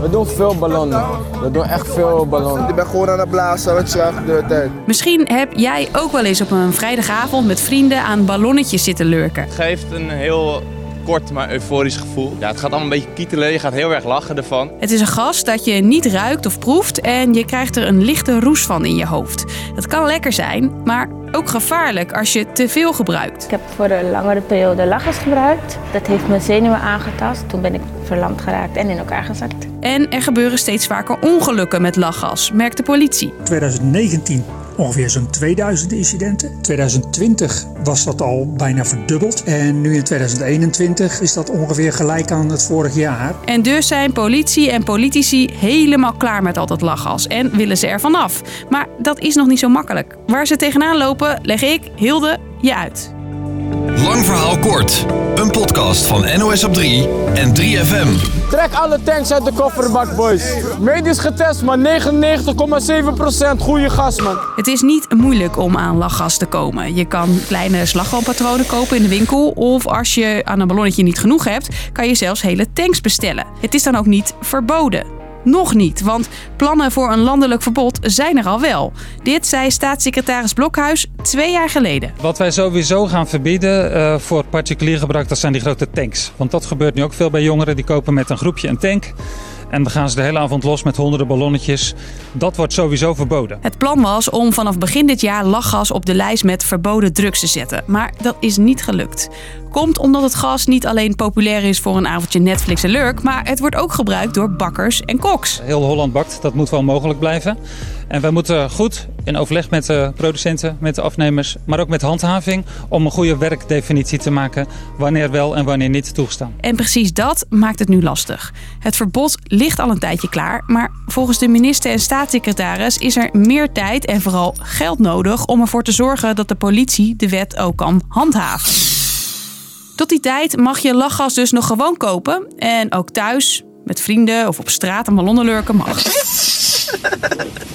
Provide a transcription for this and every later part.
We doen veel ballonnen. We doen echt veel ballonnen. Ik ben gewoon aan het blazen, wat je de tijd. Misschien heb jij ook wel eens op een vrijdagavond met vrienden aan ballonnetjes zitten lurken. Het geeft een heel kort maar euforisch gevoel. Ja, het gaat allemaal een beetje kietelen, je gaat heel erg lachen ervan. Het is een gas dat je niet ruikt of proeft en je krijgt er een lichte roes van in je hoofd. Dat kan lekker zijn, maar ook gevaarlijk als je te veel gebruikt. Ik heb voor een langere periode lachgas gebruikt. Dat heeft mijn zenuwen aangetast. Toen ben ik verlamd geraakt en in elkaar gezakt. En er gebeuren steeds vaker ongelukken met lachgas, merkt de politie. 2019 ongeveer zo'n 2000 incidenten. 2020 was dat al bijna verdubbeld. En nu in 2021 is dat ongeveer gelijk aan het vorig jaar. En dus zijn politie en politici helemaal klaar met al dat lachgas en willen ze er vanaf. Maar dat is nog niet zo makkelijk. Waar ze tegenaan lopen, leg ik, Hilde, je uit. Lang verhaal kort. Een podcast van NOS op 3 en 3FM. Trek alle tanks uit de kofferbak, boys. Medisch getest, man. 99,7% goede gas, man. Het is niet moeilijk om aan lachgas te komen. Je kan kleine slagroompatronen kopen in de winkel. Of als je aan een ballonnetje niet genoeg hebt, kan je zelfs hele tanks bestellen. Het is dan ook niet verboden. Nog niet, want plannen voor een landelijk verbod zijn er al wel. Dit zei staatssecretaris Blokhuis twee jaar geleden. Wat wij sowieso gaan verbieden uh, voor particulier gebruik, dat zijn die grote tanks. Want dat gebeurt nu ook veel bij jongeren. Die kopen met een groepje een tank. En dan gaan ze de hele avond los met honderden ballonnetjes. Dat wordt sowieso verboden. Het plan was om vanaf begin dit jaar lachgas op de lijst met verboden drugs te zetten. Maar dat is niet gelukt. Komt omdat het gas niet alleen populair is voor een avondje Netflix en Lurk, maar het wordt ook gebruikt door bakkers en koks. Heel Holland bakt, dat moet wel mogelijk blijven. En wij moeten goed in overleg met de producenten, met de afnemers, maar ook met handhaving om een goede werkdefinitie te maken wanneer wel en wanneer niet toegestaan. En precies dat maakt het nu lastig. Het verbod ligt al een tijdje klaar, maar volgens de minister en staatssecretaris is er meer tijd en vooral geld nodig om ervoor te zorgen dat de politie de wet ook kan handhaven. Tot die tijd mag je lachgas dus nog gewoon kopen en ook thuis met vrienden of op straat een ballonnen lurken mag.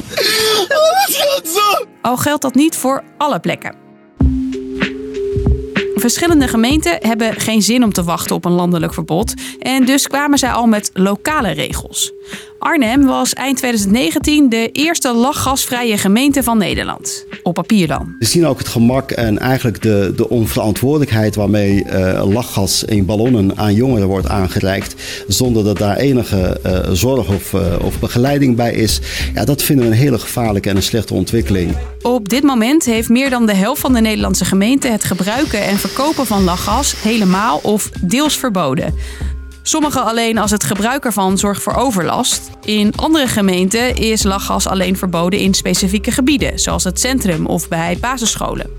Al geldt dat niet voor alle plekken. Verschillende gemeenten hebben geen zin om te wachten op een landelijk verbod en dus kwamen zij al met lokale regels. Arnhem was eind 2019 de eerste lachgasvrije gemeente van Nederland. Op papier dan. We zien ook het gemak en eigenlijk de, de onverantwoordelijkheid waarmee uh, lachgas in ballonnen aan jongeren wordt aangereikt. Zonder dat daar enige uh, zorg of, uh, of begeleiding bij is. Ja, dat vinden we een hele gevaarlijke en een slechte ontwikkeling. Op dit moment heeft meer dan de helft van de Nederlandse gemeenten het gebruiken en verkopen van lachgas helemaal of deels verboden. Sommige alleen als het gebruik ervan zorgt voor overlast. In andere gemeenten is lachgas alleen verboden in specifieke gebieden, zoals het centrum of bij basisscholen.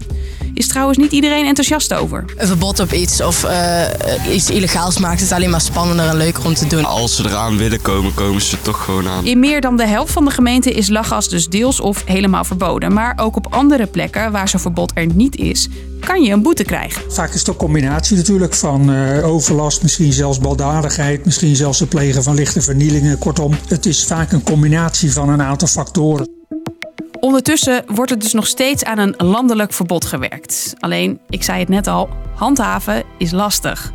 Is trouwens niet iedereen enthousiast over. Een verbod op iets of uh, iets illegaals maakt het alleen maar spannender en leuker om te doen. Als ze eraan willen komen, komen ze toch gewoon aan. In meer dan de helft van de gemeenten is lachgas dus deels of helemaal verboden. Maar ook op andere plekken waar zo'n verbod er niet is, kan je een boete krijgen. Vaak is het een combinatie natuurlijk van uh, overlast, misschien zelfs baldadigheid, misschien zelfs het plegen van lichte vernielingen. Kortom, het is vaak een combinatie van een aantal factoren. Ondertussen wordt er dus nog steeds aan een landelijk verbod gewerkt. Alleen, ik zei het net al, handhaven is lastig.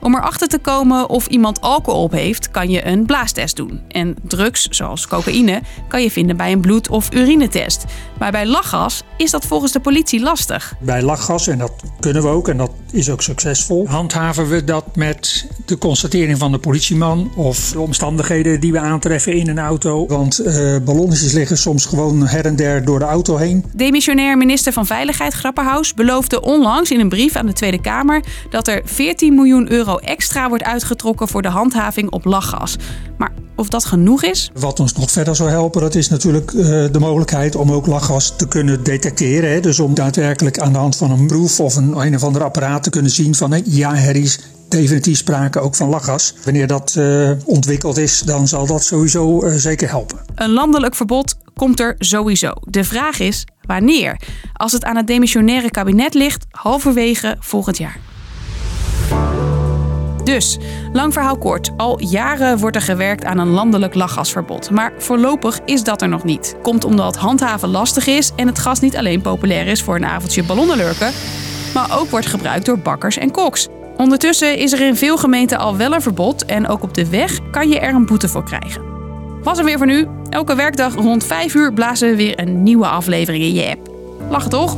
Om erachter te komen of iemand alcohol op heeft, kan je een blaastest doen. En drugs, zoals cocaïne, kan je vinden bij een bloed- of urinetest. Maar bij lachgas is dat volgens de politie lastig. Bij lachgas, en dat kunnen we ook en dat is ook succesvol, handhaven we dat met de constatering van de politieman of de omstandigheden die we aantreffen in een auto. Want uh, ballonnetjes liggen soms gewoon her en der door de auto heen. Demissionair minister van Veiligheid Grapperhaus beloofde onlangs in een brief aan de Tweede Kamer dat er 14 miljoen euro extra wordt uitgetrokken voor de handhaving op lachgas. Maar of dat genoeg is? Wat ons nog verder zou helpen, dat is natuurlijk uh, de mogelijkheid om ook lachgas te kunnen detecteren. Hè? Dus om daadwerkelijk aan de hand van een proef of een, een of ander apparaat te kunnen zien van hey, ja, er is definitief sprake ook van lachgas. Wanneer dat uh, ontwikkeld is, dan zal dat sowieso uh, zeker helpen. Een landelijk verbod komt er sowieso. De vraag is wanneer? Als het aan het demissionaire kabinet ligt, halverwege volgend jaar. Dus, lang verhaal kort, al jaren wordt er gewerkt aan een landelijk lachgasverbod. Maar voorlopig is dat er nog niet. Komt omdat handhaven lastig is en het gas niet alleen populair is voor een avondje ballonnenlurken, maar ook wordt gebruikt door bakkers en koks. Ondertussen is er in veel gemeenten al wel een verbod en ook op de weg kan je er een boete voor krijgen. Was er weer voor nu. Elke werkdag rond 5 uur blazen we weer een nieuwe aflevering in je app. Lachen toch?